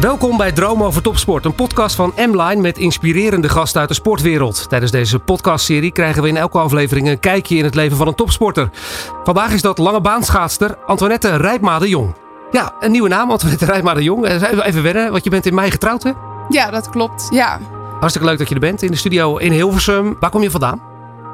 Welkom bij Droom over Topsport, een podcast van M-Line met inspirerende gasten uit de sportwereld. Tijdens deze podcastserie krijgen we in elke aflevering een kijkje in het leven van een topsporter. Vandaag is dat lange baanschaatster Antoinette Rijpma de Jong. Ja, een nieuwe naam, Antoinette Rijpma de Jong. Eh, Even wennen, want je bent in mei getrouwd hè? Ja, dat klopt. Ja. Hartstikke leuk dat je er bent in de studio in Hilversum. Waar kom je vandaan?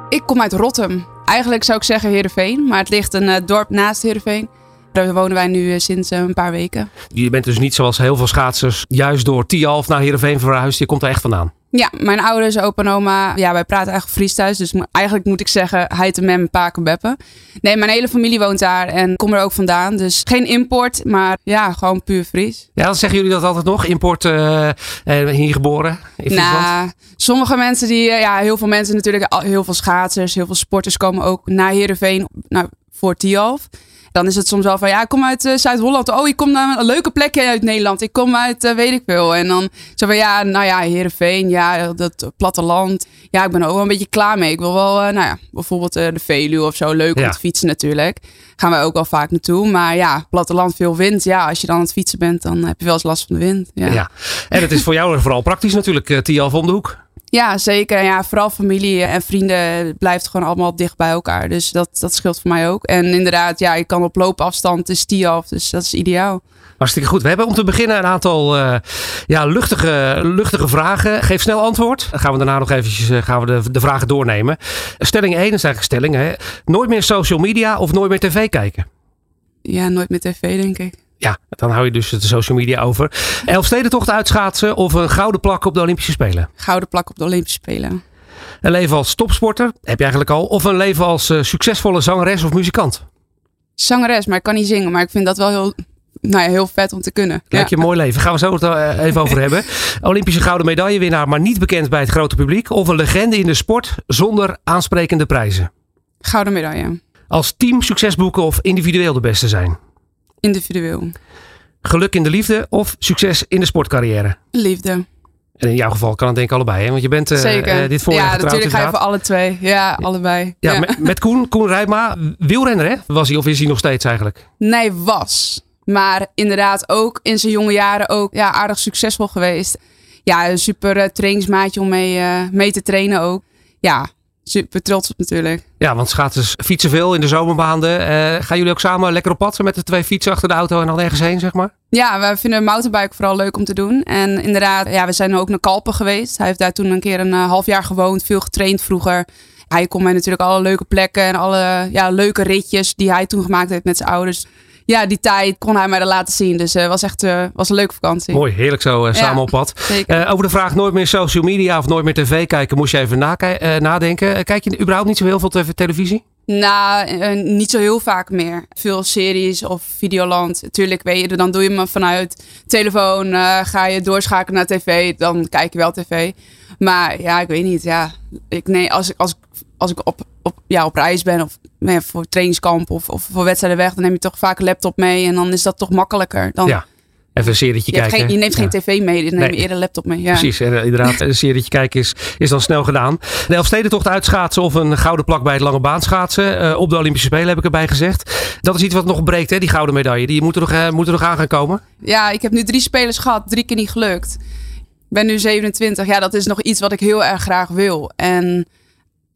Ik kom uit Rotterdam. Eigenlijk zou ik zeggen Heerenveen, maar het ligt een eh, dorp naast Heerenveen. Daar wonen wij nu eh, sinds eh, een paar weken. Je bent dus niet zoals heel veel schaatsers juist door Tialf naar Heerenveen verhuisd. Je komt er echt vandaan. Ja, mijn ouders, opa en oma, ja, wij praten eigenlijk Fries thuis. Dus eigenlijk moet ik zeggen, heite mem, paken, beppen. Nee, mijn hele familie woont daar en kom er ook vandaan. Dus geen import, maar ja, gewoon puur Fries. Ja, dan zeggen jullie dat altijd nog? Import, eh, hier geboren in Friesland? Nou, sommige mensen die, ja, heel veel mensen natuurlijk, heel veel schaatsers, heel veel sporters komen ook naar Heerenveen nou, voor Tialf. Dan is het soms wel van, ja, ik kom uit eh, Zuid-Holland. Oh, ik kom naar een leuke plekje uit Nederland. Ik kom uit, eh, weet ik veel. En dan zo van, ja, nou ja, Heerenveen, ja, dat platteland. Ja, ik ben er ook wel een beetje klaar mee. Ik wil wel, eh, nou ja, bijvoorbeeld de Veluwe of zo. Leuk om te fietsen natuurlijk. Gaan wij ook wel vaak naartoe. Maar ja, platteland, veel wind. Ja, als je dan aan het fietsen bent, dan heb je wel eens last van de wind. Ja. Ja. En het is voor jou vooral praktisch natuurlijk, Tialf om de hoek. Ja, zeker. Ja, vooral familie en vrienden blijft gewoon allemaal dicht bij elkaar. Dus dat, dat scheelt voor mij ook. En inderdaad, ja, je kan op loopafstand, is die af. Dus dat is ideaal. Hartstikke goed. We hebben om te beginnen een aantal eh, ja, luchtige, luchtige vragen. Geef snel antwoord. Dan gaan we daarna nog eventjes eh, gaan we de, de vragen doornemen. Stelling 1 is eigenlijk stelling. Hè. Nooit meer social media of nooit meer tv kijken. Ja, nooit meer tv, denk ik. Ja, dan hou je dus de social media over. Elfstedentocht uitschaatsen of een gouden plak op de Olympische Spelen. Gouden plak op de Olympische Spelen. Een leven als topsporter, heb je eigenlijk al. Of een leven als eh, succesvolle zangeres of muzikant. Zangeres, maar ik kan niet zingen. Maar ik vind dat wel heel, nou ja, heel vet om te kunnen. Lijkt je een mooi leven. Gaan we zo het eh, even over hebben. Olympische gouden medaillewinnaar, maar niet bekend bij het grote publiek. Of een legende in de sport zonder aansprekende prijzen. Gouden medaille. Als team succes boeken of individueel de beste zijn. Individueel. Geluk in de liefde of succes in de sportcarrière. Liefde. En in jouw geval kan het denk ik allebei. Hè? Want je bent Zeker. eh, dit voorjaar ja, getrouwd natuurlijk ga je voor alle twee. Ja, allebei. Ja, Ja. Met, met Koen, Koen Rijma, wielrenner hè? Was hij of is hij nog steeds eigenlijk? Nee, was. Maar inderdaad ook in zijn jonge jaren ook ja, aardig succesvol geweest. Ja, een super eh, trainingsmaatje om mee, mee te trainen ook. Ja, super trots op natuurlijk. Ja, want schaatsers fietsen veel in de zomermaanden. Eh, gaan jullie ook samen lekker op pad met de twee fietsen achter de auto en dan ergens heen, zeg maar? Ja, we vinden mountainbike vooral leuk om te doen. En inderdaad, ja, we zijn ook naar Kalpen geweest. Hij heeft daar toen een keer een eh, half jaar gewoond, veel getraind vroeger. Hij kon mij natuurlijk alle leuke plekken en alle ja, leuke ritjes die hij toen gemaakt heeft met zijn ouders. Ja, die tijd kon hij mij er laten zien. Dus het was echt eh, was een leuke vakantie. Mooi, heerlijk zo eh, Ja. samen op pad. Eh, over de vraag nooit meer social media of nooit meer tv kijken, moest je even eh, nadenken. Eh, kijk je überhaupt niet zo heel veel tv televisie? Nou, eh, niet zo heel vaak meer. Veel series of Videoland. Tuurlijk, weet je, dan doe je me vanuit telefoon. eh, ga je doorschakelen naar tv, dan kijk je wel tv. Maar ja, ik weet niet. Ja, ik, nee, als ik, als ik, als ik op, op, ja, op reis ben of nee, voor trainingskamp of, of voor wedstrijden weg, dan neem je toch vaak een laptop mee. En dan is dat toch makkelijker. Dan, Ja, even een serietje je, kijken. geen, je neemt geen Ja. tv mee, dus dan neem Nee. je eerder een laptop mee. Ja. Precies, en, eh, inderdaad, een serietje kijken is, is dan snel gedaan. De Elfstedentocht uitschaatsen of een gouden plak bij het lange baan schaatsen. Eh, op de Olympische Spelen heb ik erbij gezegd. Dat is iets wat nog breekt, hè, die gouden medaille. Die moet er nog, eh, moet er nog aan gaan komen. Ja, ik heb nu drie spelers gehad, drie keer niet gelukt. Ik ben nu 27. Ja, dat is nog iets wat ik heel erg graag wil. En nou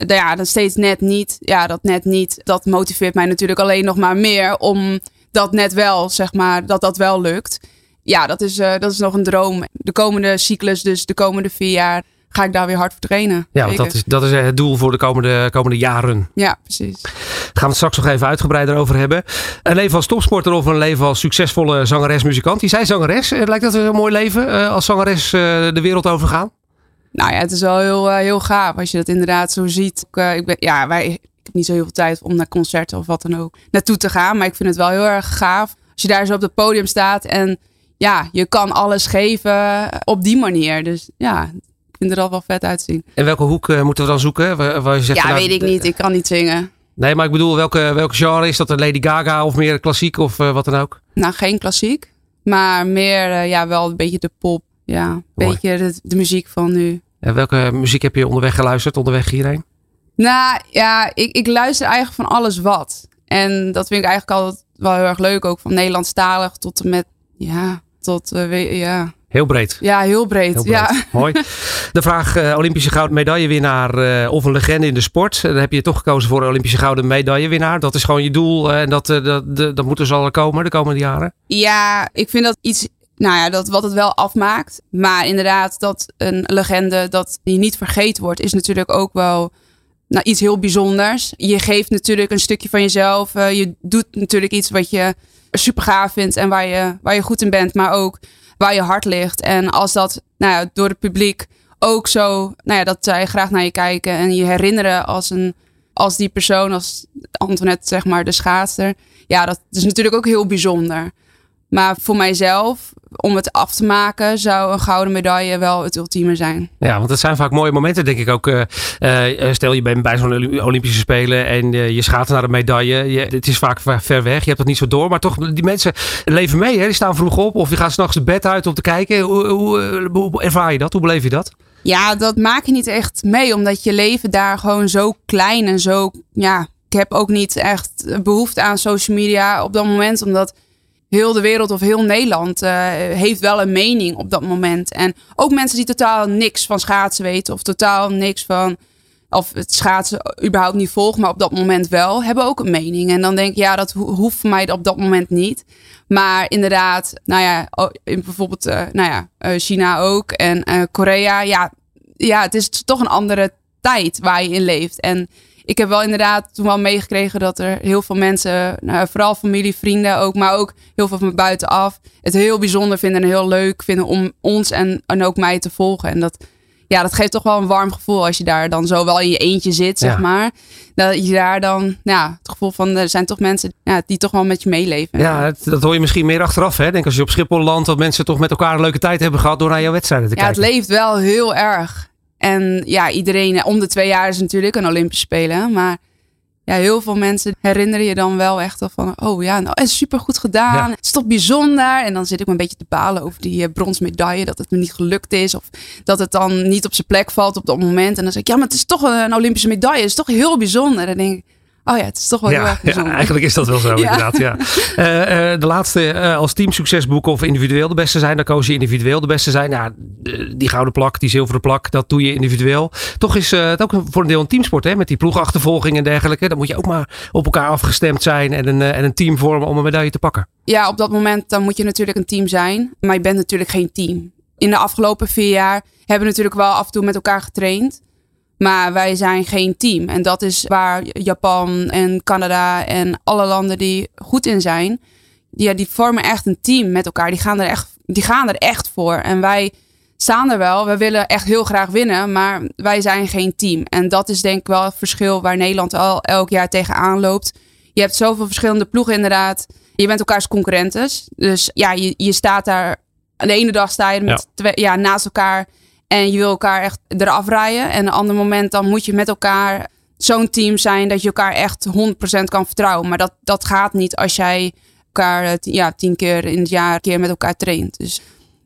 ja, dat steeds net niet. Ja, dat net niet. Dat motiveert mij natuurlijk alleen nog maar meer om dat net wel, zeg maar, dat dat wel lukt. Ja, dat is, eh, dat is nog een droom. De komende cyclus, dus de komende vier jaar, ga ik daar weer hard voor trainen. Ja, want dat is, dat is eh, het doel voor de komende, komende jaren. Ja, precies. Gaan we het straks nog even uitgebreider over hebben. Een leven als topsporter of een leven als succesvolle zangeres, muzikant. Die zei zangeres. Eh, Lijkt dat een mooi leven als zangeres de wereld overgaan? Nou ja, het is wel heel, eh, heel gaaf als je dat inderdaad zo ziet. Ik, eh, ik ben, ja, wij, ik heb niet zo heel veel tijd om naar concerten of wat dan ook naartoe te gaan. Maar ik vind het wel heel erg gaaf als je daar zo op het podium staat. En ja, je kan alles geven op die manier. Dus ja, ik vind er al wel vet uitzien. En welke hoek uh, moeten we dan zoeken? Waar, waar je zegt, ja, nou, weet ik niet. Ik kan niet zingen. Nee, maar ik bedoel, welke, welke genre is dat? Een Lady Gaga of meer klassiek of uh, wat dan ook? Nou, geen klassiek. Maar meer, uh, ja, wel een beetje de pop. Ja, een beetje de, de, muziek van nu. En welke muziek heb je onderweg geluisterd, onderweg hierheen? Nou, ja, ik, ik luister eigenlijk van alles wat. En dat vind ik eigenlijk altijd wel heel erg leuk. Ook van Nederlandstalig tot en met, ja, tot, uh, ja, Heel breed. Ja, heel breed. Heel breed. Ja. Mooi. De vraag uh, Olympische gouden medaillewinnaar uh, of een legende in de sport. Dan heb je toch gekozen voor een Olympische gouden medaillewinnaar. Dat is gewoon je doel en dat, dat, dat, dat moet dus al komen de komende jaren. Ja, ik vind dat iets nou ja, dat wat het wel afmaakt. Maar inderdaad, dat een legende dat die niet vergeten wordt, is natuurlijk ook wel nou, iets heel bijzonders. Je geeft natuurlijk een stukje van jezelf. Uh, je doet natuurlijk iets wat je super gaaf vindt en waar je, waar je goed in bent, maar ook waar je hart ligt. En als dat nou ja, door het publiek ook zo, nou ja, dat zij graag naar je kijken en je herinneren als, een, als die persoon, als Antoinette, zeg maar, de schaatser. Ja, dat is natuurlijk ook heel bijzonder. Maar voor mijzelf, om het af te maken, zou een gouden medaille wel het ultieme zijn. Ja, want het zijn vaak mooie momenten, denk ik ook. Uh, uh, stel je bent bij zo'n Olympische Spelen en uh, je schaat naar een medaille. Je, het is vaak ver weg, je hebt het niet zo door. Maar toch, die mensen leven mee. Hè? Die staan vroeg op of die gaan s'nachts de bed uit om te kijken. Hoe, hoe, hoe ervaar je dat? Hoe beleef je dat? Ja, dat maak je niet echt mee, omdat je leven daar gewoon zo klein en zo. Ja, ik heb ook niet echt behoefte aan social media op dat moment, omdat heel de wereld of heel Nederland uh, heeft wel een mening op dat moment. En ook mensen die totaal niks van schaatsen weten of totaal niks van of het schaatsen überhaupt niet volgen, maar op dat moment wel, hebben ook een mening. En dan denk ik, ja, dat ho hoeft voor mij op dat moment niet. Maar inderdaad, nou ja, in bijvoorbeeld uh, nou ja, uh, China ook en Korea, ja, ja, het is toch een andere tijd waar je in leeft. En ik heb wel inderdaad toen wel meegekregen dat er heel veel mensen, nou, vooral familie, vrienden ook, maar ook heel veel van buitenaf, het heel bijzonder vinden en heel leuk vinden om ons en, en ook mij te volgen. En dat, ja, dat geeft toch wel een warm gevoel als je daar dan zo wel in je eentje zit, zeg ja. maar. Dat je daar dan, ja, het gevoel van er zijn toch mensen ja, die toch wel met je meeleven. Ja, dat hoor je misschien meer achteraf. Hè? Denk als je op Schiphol landt, dat mensen toch met elkaar een leuke tijd hebben gehad door naar jouw wedstrijden te ja, kijken. Ja, het leeft wel heel erg. En ja, iedereen om de twee jaar is natuurlijk een Olympische Spelen. Maar ja, heel veel mensen herinneren je dan wel echt al van... Oh ja, nou, is super goed gedaan. Ja. Het is toch bijzonder. En dan zit ik me een beetje te balen over die uh, brons medaille. Dat het me niet gelukt is. Of dat het dan niet op zijn plek valt op dat moment. En dan zeg ik, ja, maar het is toch een Olympische medaille. Het is toch heel bijzonder. En dan denk ik... Oh ja, het is toch wel heel ja, erg bijzonder. Ja, eigenlijk is dat wel zo, ja. inderdaad. Ja. Uh, uh, de laatste, uh, als team succes boeken of individueel de beste zijn, dan koos je individueel de beste zijn. Nou, die gouden plak, die zilveren plak, dat doe je individueel. Toch is het ook voor een deel een teamsport, hè? met die ploegachtervolging en dergelijke. Dan moet je ook maar op elkaar afgestemd zijn en een, en een team vormen om een medaille te pakken. Ja, op dat moment dan moet je natuurlijk een team zijn, maar je bent natuurlijk geen team. In de afgelopen vier jaar hebben we natuurlijk wel af en toe met elkaar getraind. Maar wij zijn geen team. En dat is waar Japan en Canada en alle landen die goed in zijn. Ja, die vormen echt een team met elkaar. Die gaan, er echt, die gaan er echt voor. En wij staan er wel. We willen echt heel graag winnen. Maar wij zijn geen team. En dat is denk ik wel het verschil waar Nederland al elk jaar tegenaan loopt. Je hebt zoveel verschillende ploegen inderdaad. Je bent elkaars concurrentes. Dus ja, je, je staat daar. De ene dag sta je met ja. Twee, ja, naast elkaar. En je wil elkaar echt eraf rijden. En een ander moment dan moet je met elkaar zo'n team zijn dat je elkaar echt 100% kan vertrouwen. Maar dat, dat gaat niet als jij elkaar ja, tien keer in het jaar keer met elkaar traint. Dus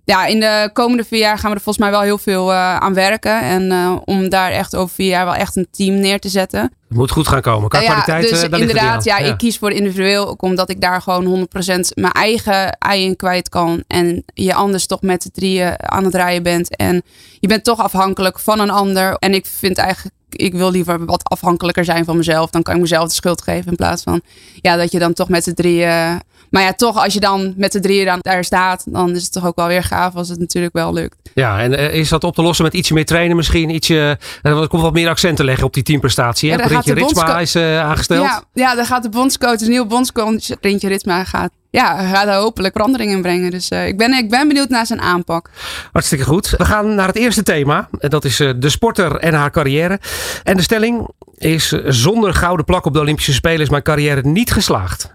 ja, in de komende vier jaar gaan we er volgens mij wel heel veel uh, aan werken. En uh, om daar echt over vier jaar wel echt een team neer te zetten. Het moet goed gaan komen. Qua ja, kwaliteit, dus uh, inderdaad, ja, ja, ik kies voor individueel. Ook omdat ik daar gewoon 100% mijn eigen ei in kwijt kan. En je anders toch met de drieën aan het rijden bent. En je bent toch afhankelijk van een ander. En ik vind eigenlijk ik wil liever wat afhankelijker zijn van mezelf. Dan kan ik mezelf de schuld geven in plaats van ja, dat je dan toch met z'n drieën. Maar ja, toch, als je dan met z'n drieën dan daar staat, dan is het toch ook wel weer gaaf als het natuurlijk wel lukt. Ja, en uh, is dat op te lossen met ietsje meer trainen misschien? Ietsje, uh, er komt wat meer accent te leggen op die teamprestatie. Hè? Ja, Rintje Ritsma is uh, aangesteld. Ja, ja, daar gaat de bondscoach, de nieuwe bondscoach Rintje Ritsma gaat ja, gaat daar hopelijk verandering in brengen. Dus uh, ik, ben, ik ben benieuwd naar zijn aanpak. Hartstikke goed. We gaan naar het eerste thema. En dat is uh, de sporter en haar carrière. En de stelling is: zonder gouden plak op de Olympische Spelen is mijn carrière niet geslaagd.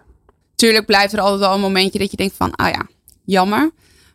Tuurlijk blijft er altijd wel een momentje dat je denkt van, ah ja, jammer.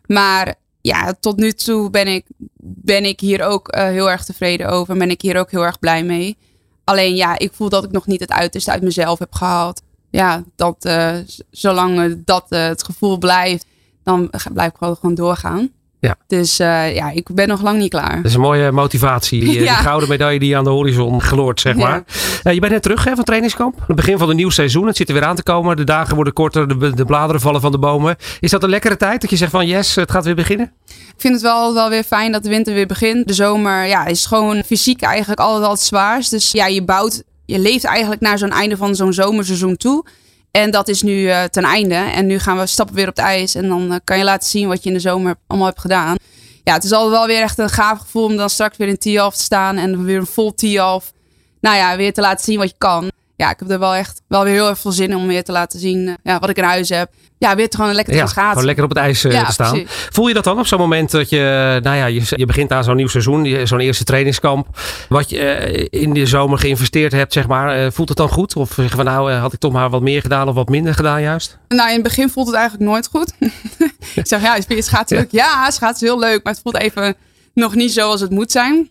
Maar ja, tot nu toe ben ik ben ik hier ook eh, heel erg tevreden over. Ben ik hier ook heel erg blij mee. Alleen ja, ik voel dat ik nog niet het uiterste uit mezelf heb gehaald. Ja, dat uh, zolang dat het gevoel blijft, dan blijf ik gewoon, gewoon doorgaan. Ja. Dus uh, ja, ik ben nog lang niet klaar. Dat is een mooie motivatie. Die, ja. gouden medaille die aan de horizon gloort, zeg maar. Ja. Je bent net terug hè, van trainingskamp. Het begin van een nieuw seizoen. Het zit er weer aan te komen. De dagen worden korter. De, de, bladeren vallen van de bomen. Is dat een lekkere tijd dat je zegt van yes, het gaat weer beginnen? Ik vind het wel, wel weer fijn dat de winter weer begint. De zomer ja, is gewoon fysiek eigenlijk altijd al het zwaarst. Dus ja, je bouwt, je leeft eigenlijk naar zo'n einde van zo'n zomerseizoen toe. En dat is nu uh, ten einde. En nu gaan we stappen weer op het ijs. En dan uh, kan je laten zien wat je in de zomer allemaal hebt gedaan. Ja, het is altijd wel weer echt een gaaf gevoel om dan straks weer in Tialf te staan. En weer een vol Tialf. Nou ja, weer te laten zien wat je kan ja, ik heb er wel echt wel weer heel erg veel zin in om weer te laten zien eh, ja, wat ik in huis heb. Ja, weer te gewoon lekker te gaan schaatsen. Gewoon lekker op het ijs uh, te staan. Voel je dat dan op zo'n moment dat je, nou ja, je, je begint aan zo'n nieuw seizoen, zo'n eerste trainingskamp. Wat je uh, in de zomer geïnvesteerd hebt, zeg maar. voelt het dan goed? Of zeg van nou, had ik toch maar wat meer gedaan of wat minder gedaan juist? Nou, in het begin voelt het eigenlijk nooit goed. ik zeg, ja, is schaatsen leuk? Ja, schaatsen heel leuk. Maar het voelt even nog niet zoals het moet zijn.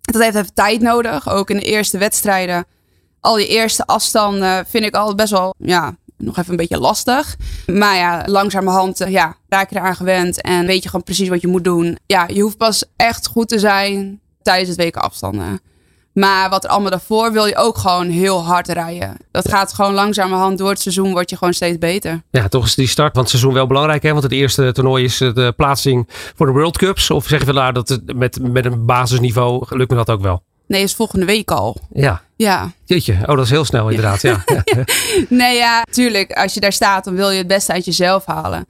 Dat heeft even tijd nodig. Ook in de eerste wedstrijden al die eerste afstanden vind ik al best wel, ja, nog even een beetje lastig. Maar ja, langzamerhand uh, ja, raak je eraan gewend en weet je gewoon precies wat je moet doen. Ja, je hoeft pas echt goed te zijn tijdens het weken afstanden. Maar wat er allemaal daarvoor wil je ook gewoon heel hard rijden. Dat gaat gewoon langzamerhand door het seizoen word je gewoon steeds beter. Ja, toch is die start van het seizoen wel belangrijk. Hè? Want het eerste toernooi is de plaatsing voor de World Cups. Of zeg je wel dat het met, met een basisniveau lukt me dat ook wel? Nee, is volgende week al. Ja. Ja. Jeetje, oh dat is heel snel inderdaad. Ja. nee, ja, tuurlijk. Als je daar staat, dan wil je het beste uit jezelf halen.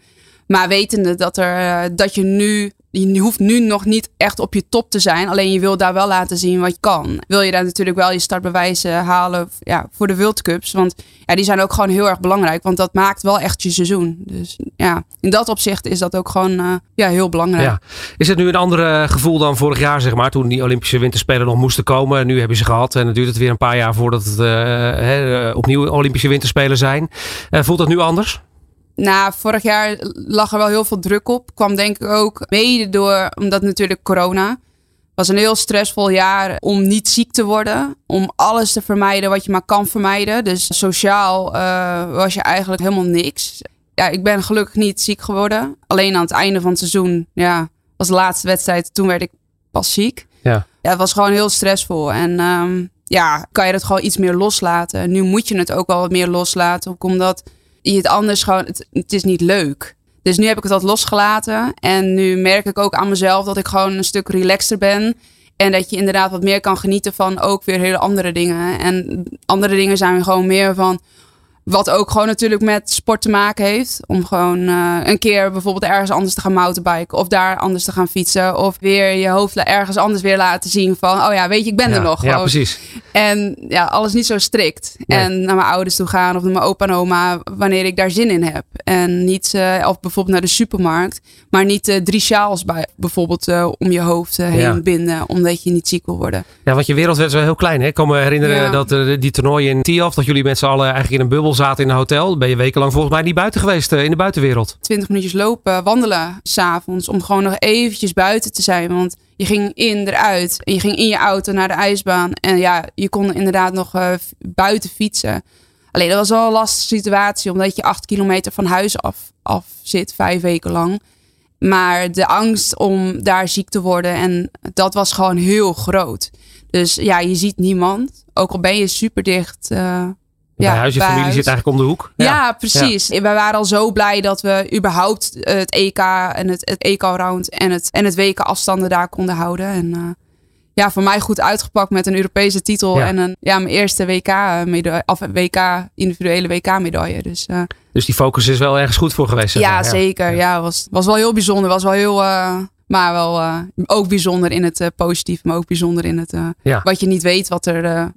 Maar wetende dat, er, eh, dat je nu je hoeft nu nog niet echt op je top te zijn. Alleen je wil daar wel laten zien wat je kan. Wil je daar natuurlijk wel je startbewijzen halen ja, voor de World Cups. Want ja, die zijn ook gewoon heel erg belangrijk. Want dat maakt wel echt je seizoen. Dus ja, in dat opzicht is dat ook gewoon uh, ja, heel belangrijk. Is het nu een ander gevoel dan vorig jaar, zeg maar? Toen die Olympische Winterspelen nog moesten komen. Nu hebben ze gehad. En het duurt het weer een paar jaar voordat het uh, opnieuw Olympische Winterspelen zijn. Voelt dat nu anders? Nou, vorig jaar lag er wel heel veel druk op. Kwam denk ik ook mede door, omdat natuurlijk corona. was een heel stressvol jaar om niet ziek te worden. Om alles te vermijden wat je maar kan vermijden. Dus sociaal uh, was je eigenlijk helemaal niks. Ja, ik ben gelukkig niet ziek geworden. Alleen aan het einde van het seizoen, ja, was de laatste wedstrijd. Toen werd ik pas ziek. Ja. ja het was gewoon heel stressvol. En um, ja, kan je het gewoon iets meer loslaten. Nu moet je het ook wel wat meer loslaten. Omdat je het anders gewoon, het, is niet leuk. Dus nu heb ik het wat losgelaten. En nu merk ik ook aan mezelf dat ik gewoon een stuk relaxter ben. En dat je inderdaad wat meer kan genieten van ook weer hele andere dingen. En andere dingen zijn gewoon meer van wat ook gewoon natuurlijk met sport te maken heeft. Om gewoon uh, een keer bijvoorbeeld ergens anders te gaan mountainbiken. Of daar anders te gaan fietsen. Of weer je hoofd ergens anders weer laten zien van... Oh ja, weet je, ik ben er nog. Ja, precies. En ja, alles niet zo strikt. En naar mijn ouders toe gaan of naar mijn opa en oma. Wanneer ik daar zin in heb. En niet, uh, of bijvoorbeeld naar de supermarkt. Maar niet uh, drie sjaals bij, bijvoorbeeld om je hoofd heen binden. Omdat je niet ziek wil worden. Ja, want je wereld werd wel heel klein. Hè? Ik kan me herinneren dat die toernooien in Tiaf... Dat jullie met z'n allen eigenlijk in een bubbel zaten in een hotel. Ben je wekenlang volgens mij niet buiten geweest uh, in de buitenwereld. 20 minuutjes lopen, wandelen s'avonds. Om gewoon nog eventjes buiten te zijn. Want je ging in, eruit. En je ging in je auto naar de ijsbaan. En ja, je kon inderdaad nog uh, buiten fietsen. Alleen dat was wel een lastige situatie. Omdat je acht kilometer van huis af, zit, vijf weken lang. Maar de angst om daar ziek te worden. En dat was gewoon heel groot. Dus ja, je ziet niemand. Ook al ben je super dicht uh, ja, bij huis, je familie zit eigenlijk om de hoek. Ja, precies. Ja. We waren al zo blij dat we überhaupt het EK en het, het EK-round en het, en het WK afstanden daar konden houden. En uh, ja, voor mij goed uitgepakt met een Europese titel en een, ja, mijn eerste WK, medaille, of WK, individuele WK-medaille. Dus, uh, dus die focus is wel ergens goed voor geweest. Ja, ja, zeker. Ja, was, was wel heel bijzonder. Was wel heel... Uh, maar wel ook bijzonder in het positief, maar ook bijzonder in het wat je niet weet wat er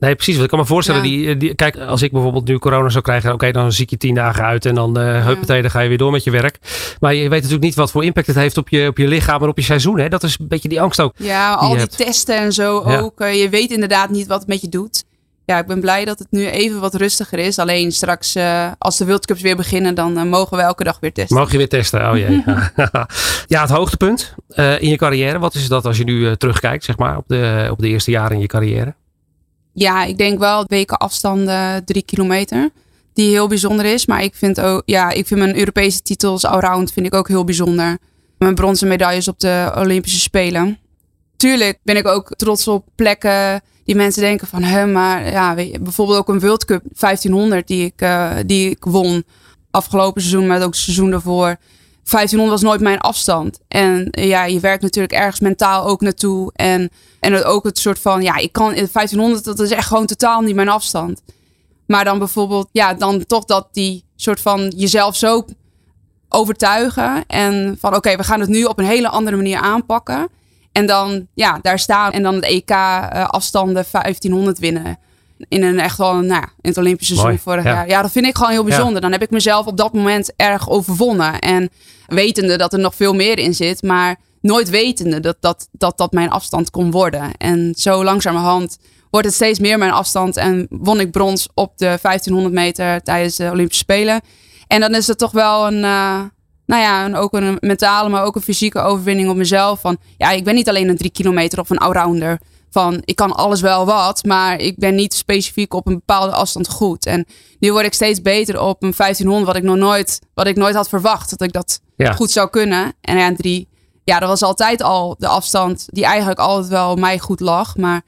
Nee, precies. Want ik kan me voorstellen, die, die, kijk, als ik bijvoorbeeld nu corona zou krijgen, oké, dan zie ik je tien dagen uit en dan uh, dan ga je weer door met je werk. Maar je weet natuurlijk niet wat voor impact het heeft op je, op je lichaam en op je seizoen. Hè? Dat is een beetje die angst ook. Ja, al die testen en zo ook. Uh, je weet inderdaad niet wat het met je doet. ja, ik ben blij dat het nu even wat rustiger is. Alleen straks, uh, als de World Cups weer beginnen, dan uh, mogen we elke dag weer testen. Mag je weer testen? Oh jee. ja, het hoogtepunt in je carrière. Wat is dat als je nu terugkijkt, zeg maar, op de, op de eerste jaren in je carrière? Ja, ik denk wel weken afstanden drie kilometer. Die heel bijzonder is. Maar ik vind ook, ja, ik vind mijn Europese titels allround vind ik ook heel bijzonder. Mijn bronzen medailles op de Olympische Spelen. Tuurlijk ben ik ook trots op plekken die mensen denken van, hè, maar ja, weet je, bijvoorbeeld ook een World Cup 1500 die ik, uh, die ik won afgelopen seizoen, maar ook het seizoen daarvoor. 1500 was nooit mijn afstand. En ja, je werkt natuurlijk ergens mentaal ook naartoe. En, en ook het soort van, ja, ik kan 1500, dat is echt gewoon totaal niet mijn afstand. Maar dan bijvoorbeeld, ja, dan toch dat die soort van jezelf zo overtuigen. En van, oké, we gaan het nu op een hele andere manier aanpakken. En dan ja, daar staan en dan het EK uh, afstanden 1500 winnen. In een echt wel, nou ja, in het Olympische seizoen vorig ja. jaar. Ja, dat vind ik gewoon heel bijzonder. Dan heb ik mezelf op dat moment erg overwonnen. En wetende dat er nog veel meer in zit. Maar nooit wetende dat dat, dat, dat mijn afstand kon worden. En zo langzamerhand wordt het steeds meer mijn afstand. En won ik brons op de 1500 meter tijdens de Olympische Spelen. En dan is het toch wel een, uh, nou ja, ook een mentale, maar ook een fysieke overwinning op mezelf. Van ja, ik ben niet alleen een drie kilometer of een allrounder. Van ik kan alles wel wat, maar ik ben niet specifiek op een bepaalde afstand goed. En nu word ik steeds beter op een 1500, wat ik nog nooit, wat ik nooit had verwacht dat ik dat goed zou kunnen. En ja, drie, ja, dat was altijd al de afstand die eigenlijk altijd wel mij goed lag. Maar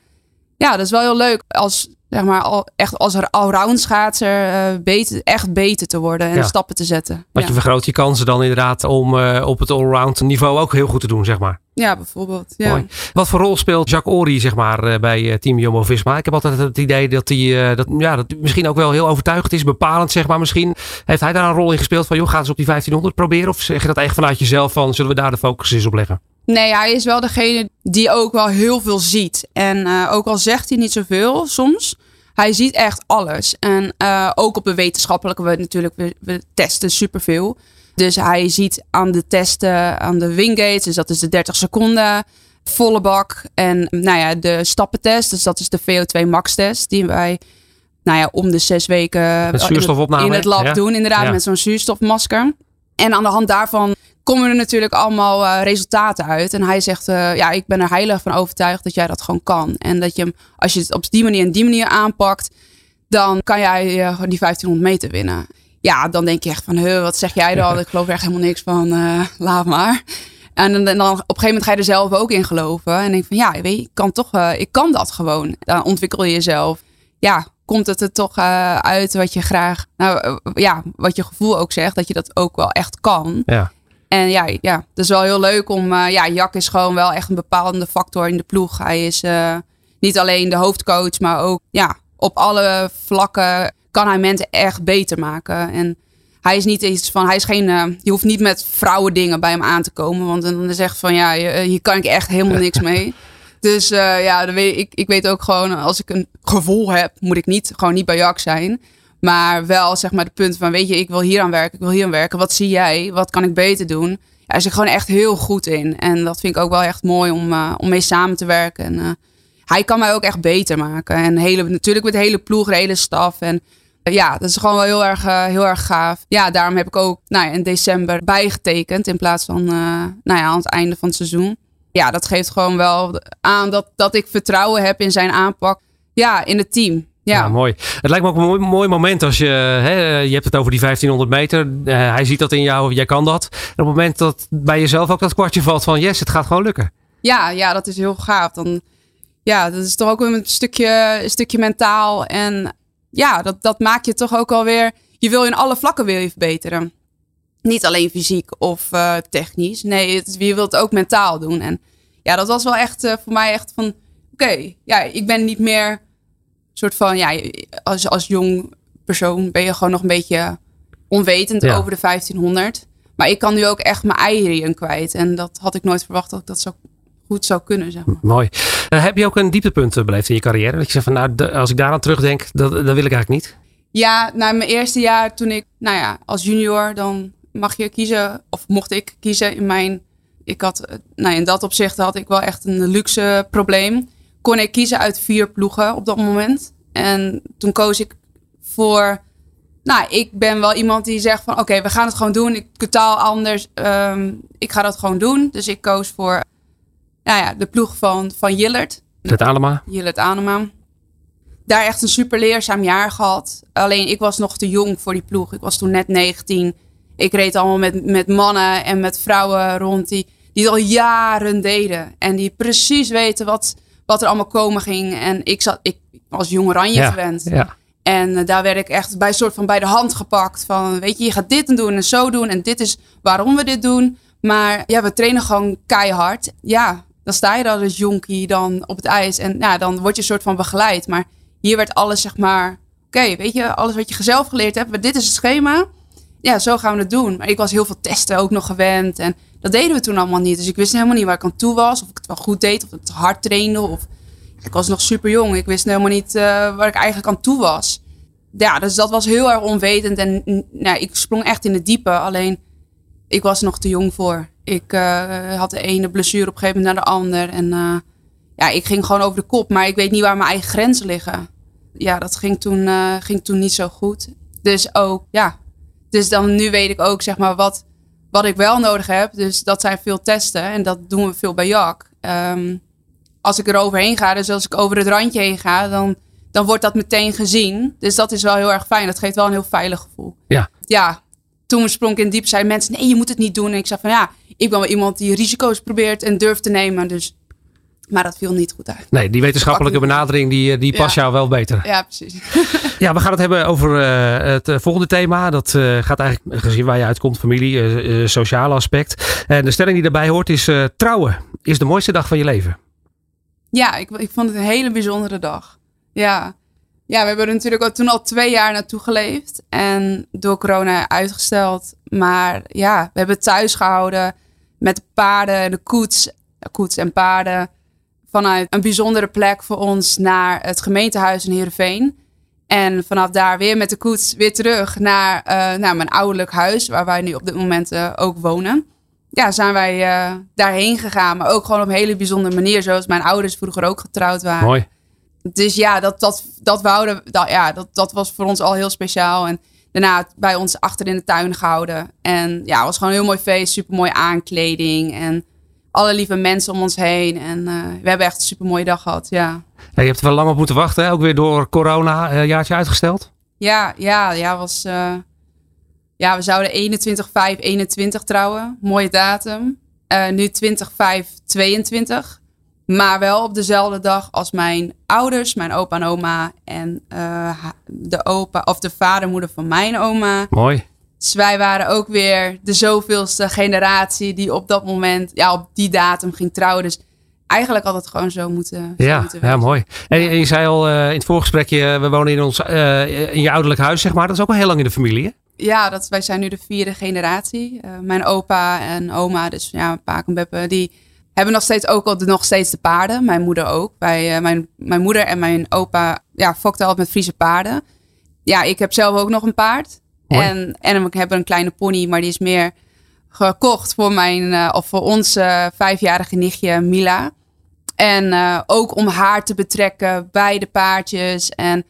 ja, dat is wel heel leuk als zeg maar, al, echt als er allround schaatser uh, beter, echt beter te worden en stappen te zetten. Want je vergroot je kansen dan inderdaad om uh, op het allround niveau ook heel goed te doen, zeg maar. Ja, bijvoorbeeld. Ja. Mooi. Wat voor rol speelt Jacques Ory zeg maar, uh, bij Team Jumbo-Visma? Ik heb altijd het idee dat hij dat, ja, dat misschien ook wel heel overtuigend is, bepalend zeg maar misschien. Heeft hij daar een rol in gespeeld van, joh, ga eens op die 1500 proberen? Of zeg je dat echt vanuit jezelf van, zullen we daar de focus eens op leggen? Nee, hij is wel degene die ook wel heel veel ziet. En uh, ook al zegt hij niet zoveel soms, hij ziet echt alles. En uh, ook op de wetenschappelijke, we natuurlijk, we, we testen superveel. Dus hij ziet aan de testen, aan de wingates, dus dat is de 30 seconden, volle bak. En nou ja, de stappentest, dus dat is de VO2 max test, die wij nou ja, om de zes weken in het, in het lab doen. Inderdaad, ja. met zo'n zuurstofmasker. En aan de hand daarvan komen er natuurlijk allemaal uh, resultaten uit. En hij zegt, uh, ja, ik ben er heilig van overtuigd dat jij dat gewoon kan. En dat je als je het op die manier en die manier aanpakt, dan kan jij uh, die 1500 meter winnen. Ja, dan denk je echt van, huh, wat zeg jij dan? Ik geloof er echt helemaal niks van, laat maar. En dan, dan, op een gegeven moment ga je er zelf ook in geloven. En denk van, ja, weet je, ik kan toch, ik kan dat gewoon. Dan ontwikkel je jezelf. Ja, komt het er toch uit wat je graag, nou ja, wat je gevoel ook zegt, dat je dat ook wel echt kan. Ja. En ja, ja, het is wel heel leuk om. Uh, ja, Jack is gewoon wel echt een bepalende factor in de ploeg. Hij is uh, niet alleen de hoofdcoach, maar ook ja, op alle vlakken kan hij mensen echt beter maken. En hij is niet iets van, hij is geen, uh, je hoeft niet met vrouwen dingen bij hem aan te komen. Want dan is echt van, ja, hier kan ik echt helemaal niks mee. Dus ja, weet, ik, ik weet ook gewoon, als ik een gevoel heb, moet ik niet, gewoon niet bij Jack zijn. Maar wel zeg maar de punt van, weet je, ik wil hier aan werken, ik wil hier aan werken. Wat zie jij? Wat kan ik beter doen? Ja, hij is gewoon echt heel goed in. En dat vind ik ook wel echt mooi om, uh, om mee samen te werken. En uh, hij kan mij ook echt beter maken. En hele, natuurlijk met de hele ploeg, de hele staf. En uh, ja, dat is gewoon wel heel erg, heel erg gaaf. Ja, daarom heb ik ook nou ja, in december bijgetekend in plaats van nou ja, aan het einde van het seizoen. Ja, dat geeft gewoon wel aan dat, dat ik vertrouwen heb in zijn aanpak. Ja, in het team. Ja. mooi. Het lijkt me ook een mooi, mooi moment als je, hè, je hebt het over die 1500 meter. Uh, hij ziet dat in jou, jij kan dat. En op het moment dat bij jezelf ook dat kwartje valt van yes, het gaat gewoon lukken. Ja, ja dat is heel gaaf. Dan, ja, dat is toch ook een stukje, een stukje mentaal. En ja, dat, dat maakt je toch ook alweer, je wil in alle vlakken wil je verbeteren. Niet alleen fysiek of uh, technisch. Nee, het, je wilt het ook mentaal doen. En ja, dat was wel echt uh, voor mij echt van, oké, okay, ja, ik ben niet meer soort van, ja, als, als jong persoon ben je gewoon nog een beetje onwetend over de 1500. Maar ik kan nu ook echt mijn eieren kwijt. En dat had ik nooit verwacht dat ik dat zo goed zou kunnen. Zeg maar. Mooi. Uh, heb je ook een dieptepunt eh, beleefd in je carrière? Dat je zegt van, nou, als ik daaraan terugdenk, dat, dat wil ik eigenlijk niet. Ja, na mijn eerste jaar toen ik, nou ja, als junior, dan mag je kiezen, of mocht ik kiezen in mijn, ik had, eh, nou in dat opzicht had ik wel echt een luxe probleem kon ik kiezen uit vier ploegen op dat moment. En toen koos ik voor. Nou, ik ben wel iemand die zegt van oké, we gaan het gewoon doen. Ik totaal anders. Ehm, ik ga dat gewoon doen. Dus ik koos voor nou ja, de ploeg van, van Jillert. Het Anema. Jillert Anema. Daar echt een super leerzaam jaar gehad. Alleen ik was nog te jong voor die ploeg. Ik was toen net 19. Ik reed allemaal met, met mannen en met vrouwen rond die, die het al jaren deden. En die precies weten wat, wat er allemaal komen ging. En ik, zat, ik was jong oranje gewend. Ja. En uh, daar werd ik echt bij soort van bij de hand gepakt. Van weet je, je gaat dit doen en zo doen. En dit is waarom we dit doen. Maar ja, we trainen gewoon keihard. Ja, dan sta je dan als jonkie dan op het ijs. En ja, dan word je soort van begeleid. Maar hier werd alles zeg maar... Oké, weet je, alles wat je zelf geleerd hebt. Dit is het schema. Ja, zo gaan we het doen. Maar ik was heel veel testen ook nog gewend. En dat deden we toen allemaal niet. Dus ik wist helemaal niet waar ik aan toe was. Of ik het wel goed deed. Of ik het hard trainde. Of ik was nog super jong. Ik wist helemaal niet uh, waar ik eigenlijk aan toe was. Ja, dus dat was heel erg onwetend. En nou, ik sprong echt in de diepe. Alleen, ik was nog te jong voor. Ik uh, had de ene blessure op een gegeven moment naar de ander. En uh, ja, ik ging gewoon over de kop. Maar ik weet niet waar mijn eigen grenzen liggen. Ja, dat ging toen, ging toen niet zo goed. Dus ook, ja. Dus dan nu weet ik ook, zeg maar, wat, wat ik wel nodig heb. Dus dat zijn veel testen. En dat doen we veel bij JAK. Um, als ik er overheen ga, dus als ik over het randje heen ga, dan, dan wordt dat meteen gezien. Dus dat is wel heel erg fijn. Dat geeft wel een heel veilig gevoel. Ja. Ja. Toen sprong ik in diep, zeiden mensen, nee, je moet het niet doen. En ik zei van, ja, ik ben wel iemand die risico's probeert en durft te nemen. Dus, maar dat viel niet goed uit. Nee, die wetenschappelijke benadering, die, die past ja. jou wel beter. Ja, precies. ja, we gaan het hebben over uh, het volgende thema. Dat uh, gaat eigenlijk, gezien waar je uitkomt, familie, uh, sociale aspect. En de stelling die daarbij hoort is, trouwen is de mooiste dag van je leven. Ja, ik, ik vond het een hele bijzondere dag. Ja. Ja, we hebben er natuurlijk al, toen al twee jaar naartoe geleefd. En door corona uitgesteld. Maar ja, we hebben het thuis gehouden. Met de paarden, de koets. Koets en paarden. Vanuit een bijzondere plek voor ons naar het gemeentehuis in Heerenveen. En vanaf daar weer met de koets weer terug naar, uh, naar mijn ouderlijk huis. Waar wij nu op dit moment uh, ook wonen ja, zijn wij uh, daarheen gegaan. Maar ook gewoon op een hele bijzondere manier. Zoals mijn ouders vroeger ook getrouwd waren. Mooi. Dus ja, dat, dat, dat, wouden, dat, ja, dat, dat was voor ons al heel speciaal. En daarna bij ons achter in de tuin gehouden. En ja, het was gewoon een heel mooi feest. Super mooie aankleding. En alle lieve mensen om ons heen. En uh, we hebben echt een super mooie dag gehad. Ja. ja. je hebt er wel lang op moeten wachten. Hè? Ook weer door corona. Een jaartje uitgesteld. Ja, ja, ja was... Uh, ja, we zouden 21 5 21 trouwen. Mooie datum. Uh, nu 20 5 22. Maar wel op dezelfde dag als mijn ouders, mijn opa en oma. En de opa of de vader moeder van mijn oma. Mooi. Dus wij waren ook weer de zoveelste generatie die op dat moment, ja, op die datum ging trouwen. Dus eigenlijk had het gewoon zo moeten, zo ja, moeten ja, mooi. En, en je zei al uh, in het voorgesprekje, we wonen in, ons, uh, in je ouderlijk huis, zeg maar. Dat is ook al heel lang in de familie, hè? ja, dat, wij zijn nu de vierde generatie. Uh, mijn opa en oma, dus ja, pa en beppe, die hebben nog steeds ook al de, nog steeds de paarden. Mijn moeder ook. Wij, mijn, mijn moeder en mijn opa ja, fokten altijd met Friese paarden. Ja, ik heb zelf ook nog een paard. En, en ik heb een kleine pony, maar die is meer gekocht voor, mijn, uh, of voor ons vijfjarige nichtje Mila. En ook om haar te betrekken bij de paardjes en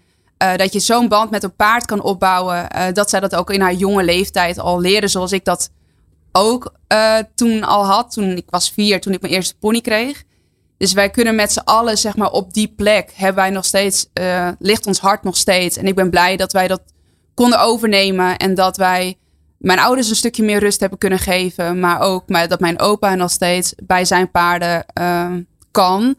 dat je zo'n band met een paard kan opbouwen. Dat zij dat ook in haar jonge leeftijd al leerde. Zoals ik dat ook toen al had. Toen ik was vier, toen ik mijn eerste pony kreeg. Dus wij kunnen met z'n allen, zeg maar, op die plek hebben wij nog steeds, ligt ons hart nog steeds. En ik ben blij dat wij dat konden overnemen. En dat wij mijn ouders een stukje meer rust hebben kunnen geven. Maar ook dat mijn opa nog steeds bij zijn paarden kan.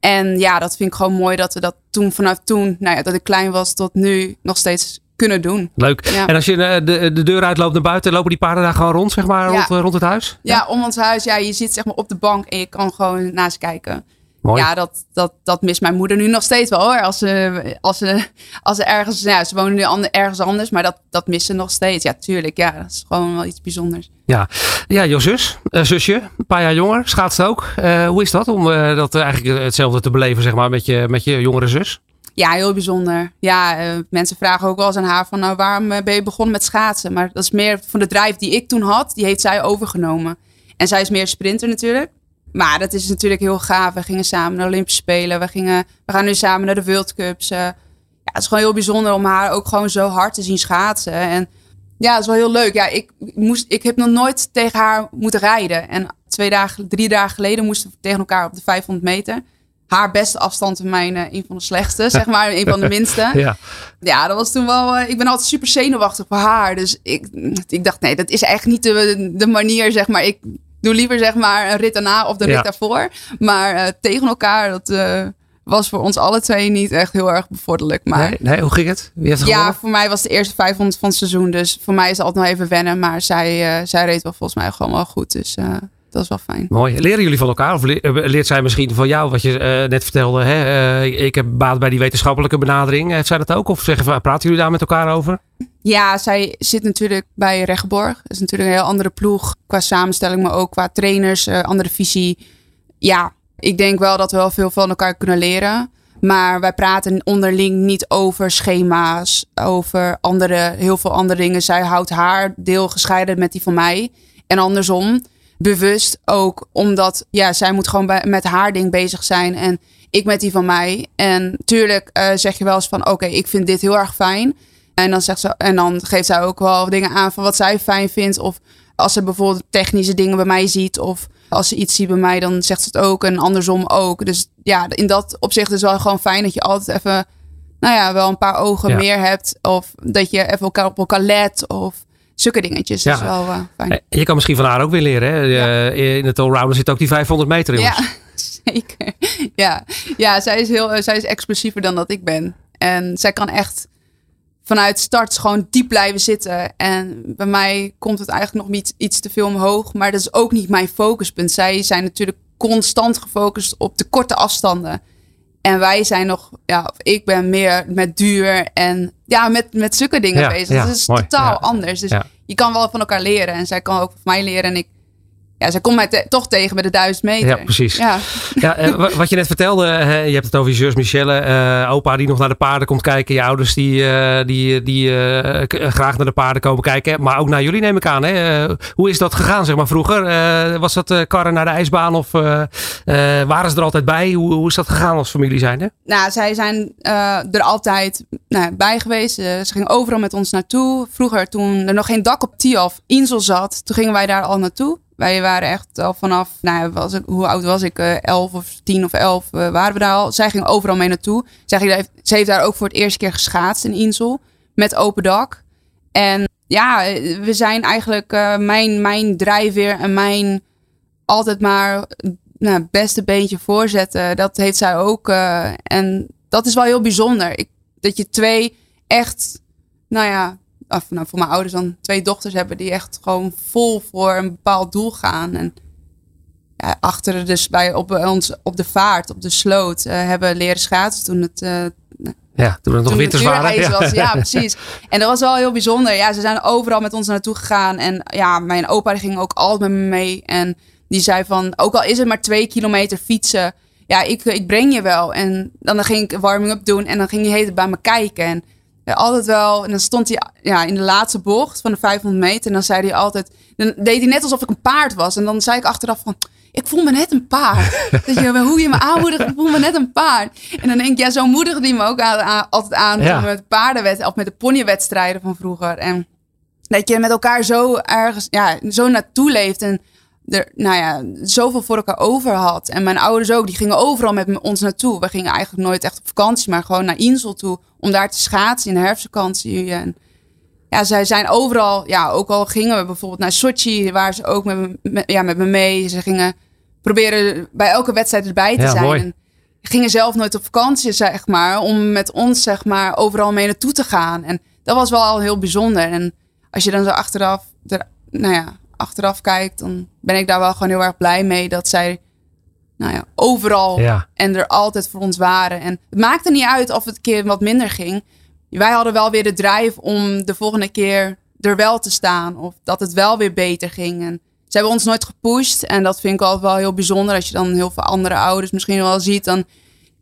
En ja, dat vind ik gewoon mooi dat we dat toen vanaf toen, nou ja, dat ik klein was tot nu nog steeds kunnen doen. Leuk. En als je de, de, de, deur uitloopt naar buiten, lopen die paarden daar gewoon rond, zeg maar, ja. rond, rond het huis? Ja? ja? om ons huis. Ja, je zit zeg maar op de bank en je kan gewoon naast kijken. Mooi. Ja, dat, dat, dat mist mijn moeder nu nog steeds wel hoor. Als ze, als ze, als ze ergens, ja, ze wonen nu ergens anders, maar dat, dat missen nog steeds. Ja, tuurlijk. Ja, dat is gewoon wel iets bijzonders. Ja, ja jouw zus, uh, zusje, een paar jaar jonger, schaatst ook. Uh, hoe is dat om uh, dat eigenlijk hetzelfde te beleven, zeg maar, met je, met je jongere zus? Ja, heel bijzonder. Ja, mensen vragen ook wel eens aan haar van, nou, waarom ben je begonnen met schaatsen? Maar dat is meer van de drijf die ik toen had, die heeft zij overgenomen. En zij is meer sprinter natuurlijk. Maar dat is natuurlijk heel gaaf. We gingen samen naar de Olympische Spelen. We, gingen, we gaan nu samen naar de World Cups. Uh, ja, het is gewoon heel bijzonder om haar ook gewoon zo hard te zien schaatsen. En ja, het is wel heel leuk. Ja, ik, moest, ik heb nog nooit tegen haar moeten rijden. En twee dagen, drie dagen geleden moesten we tegen elkaar op de 500 meter. Haar beste afstand en mijn uh, een van de slechtste, zeg maar, een van de minste. Ja. ja, dat was toen wel. Uh, ik ben altijd super zenuwachtig voor haar. Dus ik, ik dacht, nee, dat is echt niet de, de manier, zeg maar. Ik doe liever, zeg maar, een rit daarna of de rit daarvoor. Maar uh, tegen elkaar, dat was voor ons alle twee niet echt heel erg bevorderlijk. Maar... Nee, nee hoe ging het? Wie heeft het ja, voor mij was het de eerste 500 van het seizoen. Dus voor mij is het altijd nog even wennen. Maar zij, uh, zij reed wel volgens mij gewoon wel goed. Dus dat is wel fijn. Mooi. Leren jullie van elkaar? Of eh, leert zij misschien van jou wat je net vertelde? Hè? ik heb baat bij die wetenschappelijke benadering. Heeft zij dat ook? Of zeggen, praten jullie daar met elkaar over? Ja, zij zit natuurlijk bij Rechtborg. Dat is natuurlijk een heel andere ploeg qua samenstelling. Maar ook qua trainers, andere visie. Ja, ik denk wel dat we wel veel van elkaar kunnen leren. Maar wij praten onderling niet over schema's, over andere, heel veel andere dingen. Zij houdt haar deel gescheiden met die van mij. En andersom, bewust ook, omdat ja, zij moet gewoon bij, met haar ding bezig zijn en ik met die van mij. En tuurlijk uh, zeg je wel eens van, oké, ik vind dit heel erg fijn. En dan, zegt ze, en dan geeft zij ook wel dingen aan van wat zij fijn vindt. Of als ze bijvoorbeeld technische dingen bij mij ziet of als ze iets ziet bij mij, dan zegt ze het ook. En andersom ook. Dus ja, in dat opzicht is het wel gewoon fijn dat je altijd even, nou ja, wel een paar ogen meer hebt. Of dat je even elkaar op elkaar let. Of zulke dingetjes. Ja. Dat is wel uh, fijn. Je kan misschien van haar ook weer leren. Hè? Ja. In het allrounder zit ook die 500 meter in. Ja, zeker. Ja, ja zij, is heel, zij is explosiever dan dat ik ben. En zij kan echt vanuit start gewoon diep blijven zitten. En bij mij komt het eigenlijk nog niet iets te veel omhoog. Maar dat is ook niet mijn focuspunt. Zij zijn natuurlijk constant gefocust op de korte afstanden. En wij zijn nog, ja, ik ben meer met duur en ja, met, met zulke dingen bezig. Ja, dat is totaal anders. Dus je kan wel van elkaar leren. En zij kan ook van mij leren. En ik ja, ze komt mij toch tegen met de duizend meter. Ja, precies. Ja. Ja, eh, wat je net vertelde, hè, je hebt het over je zus Michelle, uh, opa die nog naar de paarden komt kijken, je ouders die, uh, die, die graag naar de paarden komen kijken, maar ook naar jullie neem ik aan. Hè? hoe is dat gegaan, zeg maar, vroeger? was dat karren naar de ijsbaan of waren ze er altijd bij? Hoe, hoe is dat gegaan als familie zijn? Hè? Nou, zij zijn er altijd nou, bij geweest. ze gingen overal met ons naartoe. Vroeger, toen er nog geen dak op Tiaf Insel zat, toen gingen wij daar al naartoe. Wij waren echt al vanaf, nou, was hoe oud was ik? Uh, elf of tien of elf uh, waren we daar al. Zij ging overal mee naartoe. Zij ze heeft daar ook voor het eerste keer geschaatst in Insel. Met open dak. En ja, we zijn eigenlijk mijn, mijn drijfveer en mijn altijd maar nou, beste beentje voorzetten. Dat heeft zij ook. en dat is wel heel bijzonder. Ik, dat je twee echt, nou ja, of nou, voor mijn ouders dan twee dochters hebben die echt gewoon vol voor een bepaald doel gaan. En ja, achter dus bij op ons op de vaart, op de sloot, uh, hebben leren schaatsen toen het. Uh, ja, toen het nog winters waren. Ja. Was, ja, precies. En dat was wel heel bijzonder. Ja, ze zijn overal met ons naartoe gegaan. En ja, mijn opa die ging ook altijd met me mee. En die zei van, ook al is het maar twee kilometer fietsen. Ja, ik, ik breng je wel. En dan ging ik warming-up doen. En dan ging hij heet bij me kijken. En altijd wel. En dan stond hij ja, in de laatste bocht van de 500 meter. En dan zei hij altijd. Dan deed hij net alsof ik een paard was. En dan zei ik achteraf van. Ik voel me net een paard. dat je, hoe je me aanmoedigt, ik voel me net een paard. En dan denk ik, ja, zo moedigde hij me ook altijd aan ja. met paardenwed of met de ponywedstrijden van vroeger. En dat je met elkaar zo ergens, ja, zo naartoe leeft. En er, nou ja, zoveel voor elkaar over had. En mijn ouders ook, die gingen overal met ons naartoe. We gingen eigenlijk nooit echt op vakantie, maar gewoon naar Insel toe. Om daar te schaatsen in de herfstvakantie. En ja, zij zijn overal, ja, ook al gingen we bijvoorbeeld naar Sochi, waar ze ook met me, ja, met me mee. Ze gingen proberen bij elke wedstrijd erbij te zijn. En gingen zelf nooit op vakantie, zeg maar, om met ons, zeg maar, overal mee naartoe te gaan. En dat was wel al heel bijzonder. En als je dan zo achteraf, er, nou ja, achteraf kijkt, dan ben ik daar wel gewoon heel erg blij mee dat zij nou ja, overal en er altijd voor ons waren. En het maakte niet uit of het een keer wat minder ging. Wij hadden wel weer de drijf om de volgende keer er wel te staan. Of dat het wel weer beter ging. En ze hebben ons nooit gepusht. En dat vind ik altijd wel heel bijzonder. Als je dan heel veel andere ouders misschien wel ziet. Dan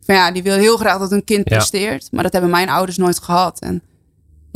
van ja, die wil heel graag dat een kind presteert. Maar dat hebben mijn ouders nooit gehad. En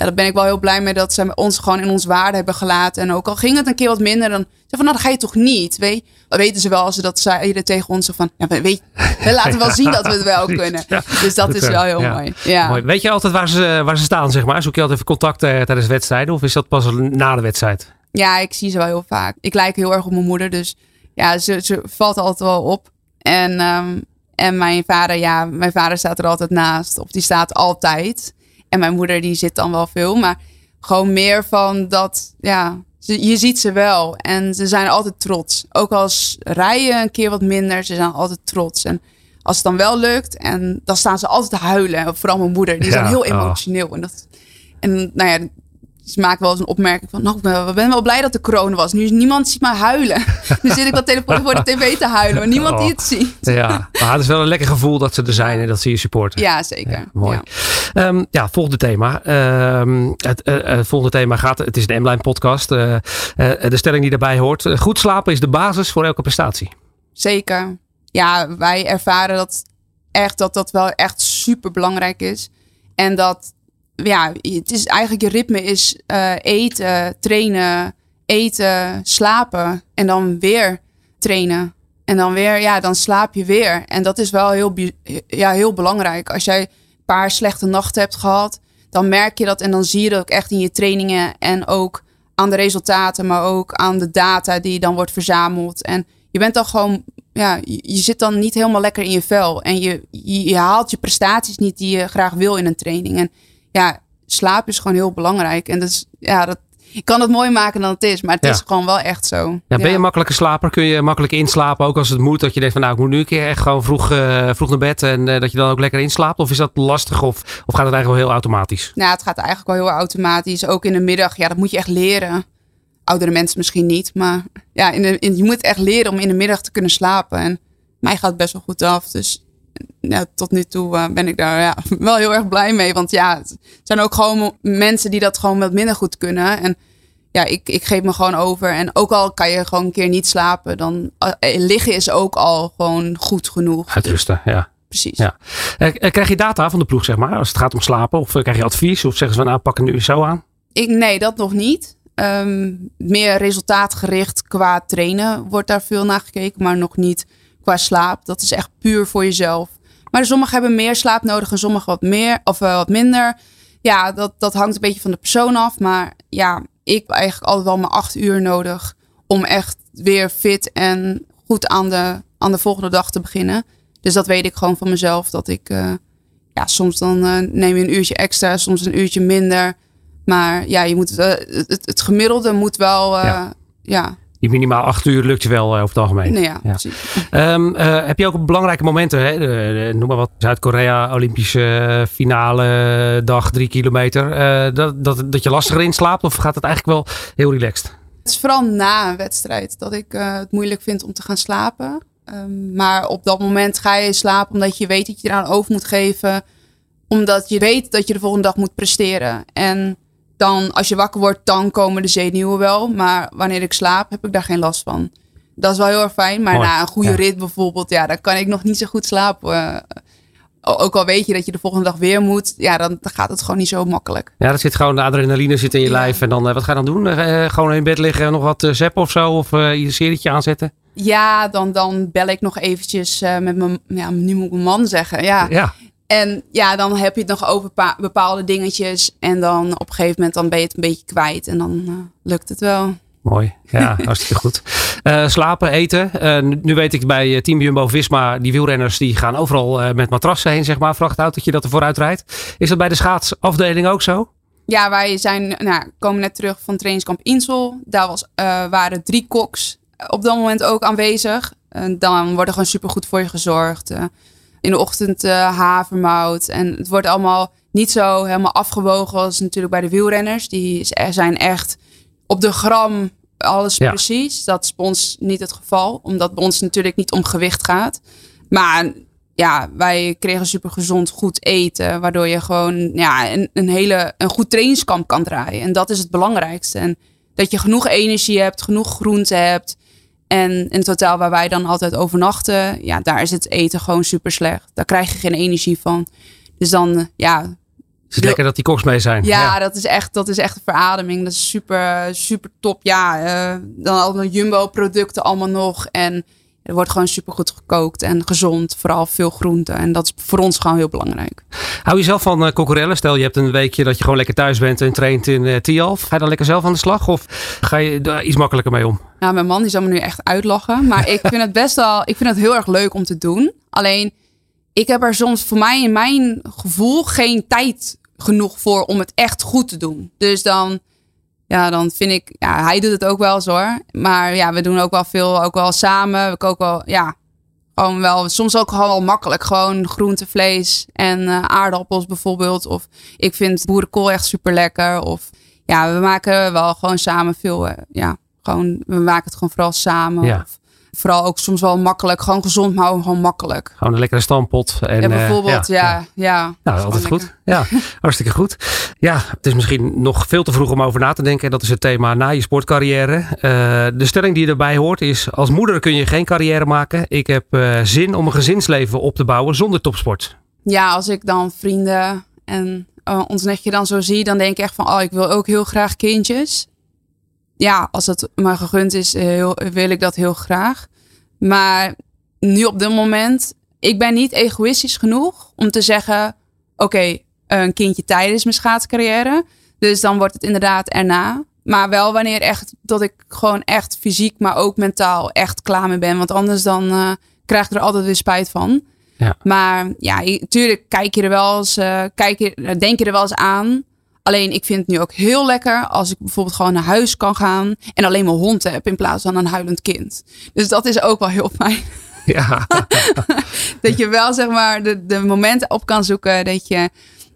ja, daar ben ik wel heel blij mee dat ze ons gewoon in ons waarde hebben gelaten. En ook al ging het een keer wat minder, dan van, nou, dat ga je toch niet? Weet, dan weten ze wel als ze dat zeiden tegen ons van, ja, weet, we laten wel zien dat we het wel kunnen. dus dat is wel heel mooi. Ja. mooi. Weet je altijd waar ze, waar ze staan, zeg maar? Zoek je altijd even contact uh, tijdens wedstrijden of is dat pas na de wedstrijd? Ja, ik zie ze wel heel vaak. Ik lijk heel erg op mijn moeder, dus ja, ze, ze valt altijd wel op. En, um, en mijn vader, ja, mijn vader staat er altijd naast. Of die staat altijd. En mijn moeder die zit dan wel veel. Maar gewoon meer van dat, ja, je ziet ze wel. En ze zijn altijd trots. Ook als rijden een keer wat minder, ze zijn altijd trots. En als het dan wel lukt, en dan staan ze altijd te huilen. Vooral mijn moeder, die is dan heel oh. emotioneel. En, dat, en nou ja, ze maakt wel eens een opmerking van, nou, ik ben wel blij dat de corona was. Nu is niemand ziet mij huilen. nu zit ik wat telefoon voor de tv te huilen, maar niemand die het ziet. Ja, maar het is wel een lekker gevoel dat ze er zijn en dat ze je supporten. Ja, zeker. mooi. Ja. Um, ja, volgende thema. Um, het, uh, het, volgende thema gaat, het is een M-Line podcast. Uh, uh, de stelling die daarbij hoort. goed slapen is de basis voor elke prestatie. Zeker. Ja, wij ervaren dat echt, dat dat wel echt super belangrijk is. En dat ja, het is eigenlijk je ritme is uh, eten, trainen, eten, slapen en dan weer trainen. En dan weer, ja, dan slaap je weer. En dat is wel heel, ja, heel belangrijk. Als jij een paar slechte nachten hebt gehad, dan merk je dat en dan zie je dat ook echt in je trainingen en ook aan de resultaten, maar ook aan de data die dan wordt verzameld. En je bent dan gewoon, ja, je zit dan niet helemaal lekker in je vel. En je, je, je haalt je prestaties niet die je graag wil in een training. En ja, slaap is gewoon heel belangrijk. En dat is, ja, dat, ik kan het mooi maken dan het is, maar het is gewoon wel echt zo. Ja, ben je een makkelijke slaper? Kun je makkelijk inslapen, ook als het moet? Dat je denkt van nou, ik moet nu een keer echt gewoon vroeg, uh, vroeg naar bed en uh, dat je dan ook lekker inslaapt? Of is dat lastig of, of gaat het eigenlijk wel heel automatisch? Nou, het gaat eigenlijk wel heel automatisch. Ook in de middag, ja, dat moet je echt leren. Oudere mensen misschien niet, maar ja, in de, in, je moet echt leren om in de middag te kunnen slapen. En mij gaat het best wel goed af, dus ja, tot nu toe uh, ben ik daar ja, wel heel erg blij mee. Want ja, het zijn ook gewoon mensen die dat gewoon wat minder goed kunnen. En ja, ik, ik geef me gewoon over. En ook al kan je gewoon een keer niet slapen, dan uh, liggen is ook al gewoon goed genoeg. Uitrusten, ja. Precies. Ja. Krijg je data van de ploeg, zeg maar, als het gaat om slapen? Of krijg je advies? Of zeggen ze van, nou, pak het nu zo aan? Ik, nee, dat nog niet. Um, meer resultaatgericht qua trainen wordt daar veel naar gekeken, maar nog niet qua slaap. Dat is echt puur voor jezelf. Maar sommigen hebben meer slaap nodig en sommigen wat meer of uh, wat minder. Ja, dat, dat hangt een beetje van de persoon af. Maar ja, ik heb eigenlijk altijd wel mijn acht uur nodig om echt weer fit en goed aan de, aan de volgende dag te beginnen. Dus dat weet ik gewoon van mezelf. Dat ik, uh, ja, soms dan uh, neem je een uurtje extra, soms een uurtje minder. Maar ja, je moet, het, het, gemiddelde moet wel, ja. ja die minimaal acht uur lukt je wel uh, over het algemeen. Nee, ja, ja. Um, uh, heb je ook belangrijke momenten? Hè? De, noem maar wat. Zuid-Korea, Olympische finale dag, drie kilometer. Uh, dat, dat, dat je lastiger inslaapt? Of gaat het eigenlijk wel heel relaxed? Het is vooral na een wedstrijd dat ik het moeilijk vind om te gaan slapen. Um, maar op dat moment ga je slapen omdat je weet dat je eraan over moet geven. Omdat je weet dat je de volgende dag moet presteren. En dan als je wakker wordt, dan komen de zenuwen wel. Maar wanneer ik slaap, heb ik daar geen last van. Dat is wel heel erg fijn. Maar na een goede rit bijvoorbeeld, ja, dan kan ik nog niet zo goed slapen. ook al weet je dat je de volgende dag weer moet, ja, dan, gaat het gewoon niet zo makkelijk. Ja, dat zit gewoon de adrenaline zit in je lijf. En dan, uh, wat ga je dan doen? Uh, gewoon in bed liggen en nog wat uh, zappen of zo? Of uh, je serietje aanzetten? Ja, dan, dan bel ik nog eventjes met mijn, ja, nu moet ik mijn man zeggen. Ja, ja. En ja, dan heb je het nog over bepaalde dingetjes. En dan op een gegeven moment dan ben je het een beetje kwijt. En dan uh, lukt het wel. Mooi, ja, hartstikke goed. Uh, slapen, eten. Uh, nu weet ik bij Team Jumbo-Visma, die wielrenners die gaan overal met matrassen heen, zeg maar. Vrachtautootje dat er vooruit rijdt. Is dat bij de schaatsafdeling ook zo? Ja, wij zijn, nou, komen net terug van trainingskamp Insel. Daar was, waren drie koks op dat moment ook aanwezig. dan wordt er gewoon supergoed voor je gezorgd in de ochtend uh, havermout. En het wordt allemaal niet zo helemaal afgewogen als natuurlijk bij de wielrenners. Die zijn echt op de gram alles precies. Dat is bij ons niet het geval, omdat bij ons natuurlijk niet om gewicht gaat. Maar ja, wij kregen super gezond goed eten, waardoor je gewoon ja, een, een hele een goed trainingskamp kan draaien. En dat is het belangrijkste. En dat je genoeg energie hebt, genoeg groente hebt. En in het hotel waar wij dan altijd overnachten, ja, daar is het eten gewoon super slecht. Daar krijg je geen energie van. Dus dan, ja, Het is lekker dat die koks mee zijn. Ja, Dat, is echt, dat is echt een verademing. Dat is super, super top. Ja, uh, dan allemaal Jumbo-producten allemaal nog. En er wordt gewoon super goed gekookt en gezond. Vooral veel groenten. En dat is voor ons gewoon heel belangrijk. Hou je zelf van uh, Stel je hebt een weekje dat je gewoon lekker thuis bent en traint in uh, Tialf. Ga je dan lekker zelf aan de slag? Of ga je daar iets makkelijker mee om? Nou, mijn man die zal me nu echt uitlachen. Maar ik vind het best wel, ik vind het heel erg leuk om te doen. Alleen, ik heb er soms voor mij in mijn gevoel geen tijd genoeg voor om het echt goed te doen. Dus dan ja, dan vind ik, ja, hij doet het ook wel zo hoor. Maar ja, we doen ook wel veel, ook wel samen. We koken wel, ja, gewoon wel, soms ook gewoon wel makkelijk. Gewoon groente, vlees en uh, aardappels bijvoorbeeld. Of ik vind boerenkool echt super lekker. Of ja, we maken wel gewoon samen veel, uh, ja, gewoon, we maken het gewoon vooral samen. Ja. Of, vooral ook soms wel makkelijk. Gewoon gezond, maar gewoon makkelijk. Gewoon een lekkere stampot. En, ja, bijvoorbeeld, uh, ja, ja, Nou, altijd goed. Ja, hartstikke goed. Ja, het is misschien nog veel te vroeg om over na te denken. Dat is het thema na je sportcarrière. Uh, de stelling die erbij hoort is... als moeder kun je geen carrière maken. Ik heb uh, zin om een gezinsleven op te bouwen zonder topsport. Ja, als ik dan vrienden en ons netje dan zo zie... dan denk ik echt van... oh, ik wil ook heel graag kindjes ja, als het maar gegund is, eh, heel, wil ik dat heel graag. Maar nu op dit moment, ik ben niet egoïstisch genoeg om te zeggen: oké, een kindje tijdens mijn schaatscarrière. Dus dan wordt het inderdaad erna. Maar wel wanneer echt dat ik gewoon echt fysiek, maar ook mentaal echt klaar mee ben. Want anders dan uh, krijg ik er altijd weer spijt van. Ja. Maar ja, natuurlijk kijk je er wel eens, uh, kijk je, denk je er wel eens aan. Alleen ik vind het nu ook heel lekker als ik bijvoorbeeld gewoon naar huis kan gaan en alleen mijn hond heb in plaats van een huilend kind. Dus dat is ook wel heel fijn. Ja. dat je wel zeg maar de, de momenten op kan zoeken dat je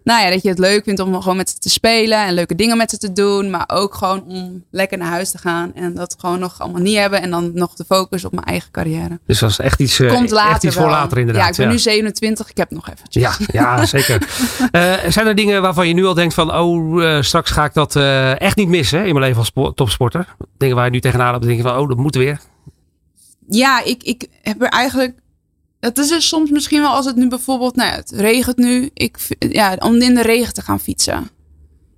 nou ja, dat je het leuk vindt om gewoon met ze te spelen en leuke dingen met ze te doen. Maar ook gewoon om lekker naar huis te gaan en dat gewoon nog allemaal niet hebben. En dan nog de focus op mijn eigen carrière. Dus dat is echt iets, uh, Komt later echt iets voor later inderdaad. Ja, ik ben nu 27, ik heb nog eventjes. Ja, ja zeker. uh, zijn er dingen waarvan je nu al denkt van, oh, uh, straks ga ik dat echt niet missen in mijn leven als topsporter? Dingen waar je nu tegenaan hebt, denk je van, oh, dat moet weer. Ja, ik, ik heb er eigenlijk het is dus soms misschien wel als het nu bijvoorbeeld, nou ja, het regent nu. Ik, ja, om in de regen te gaan fietsen.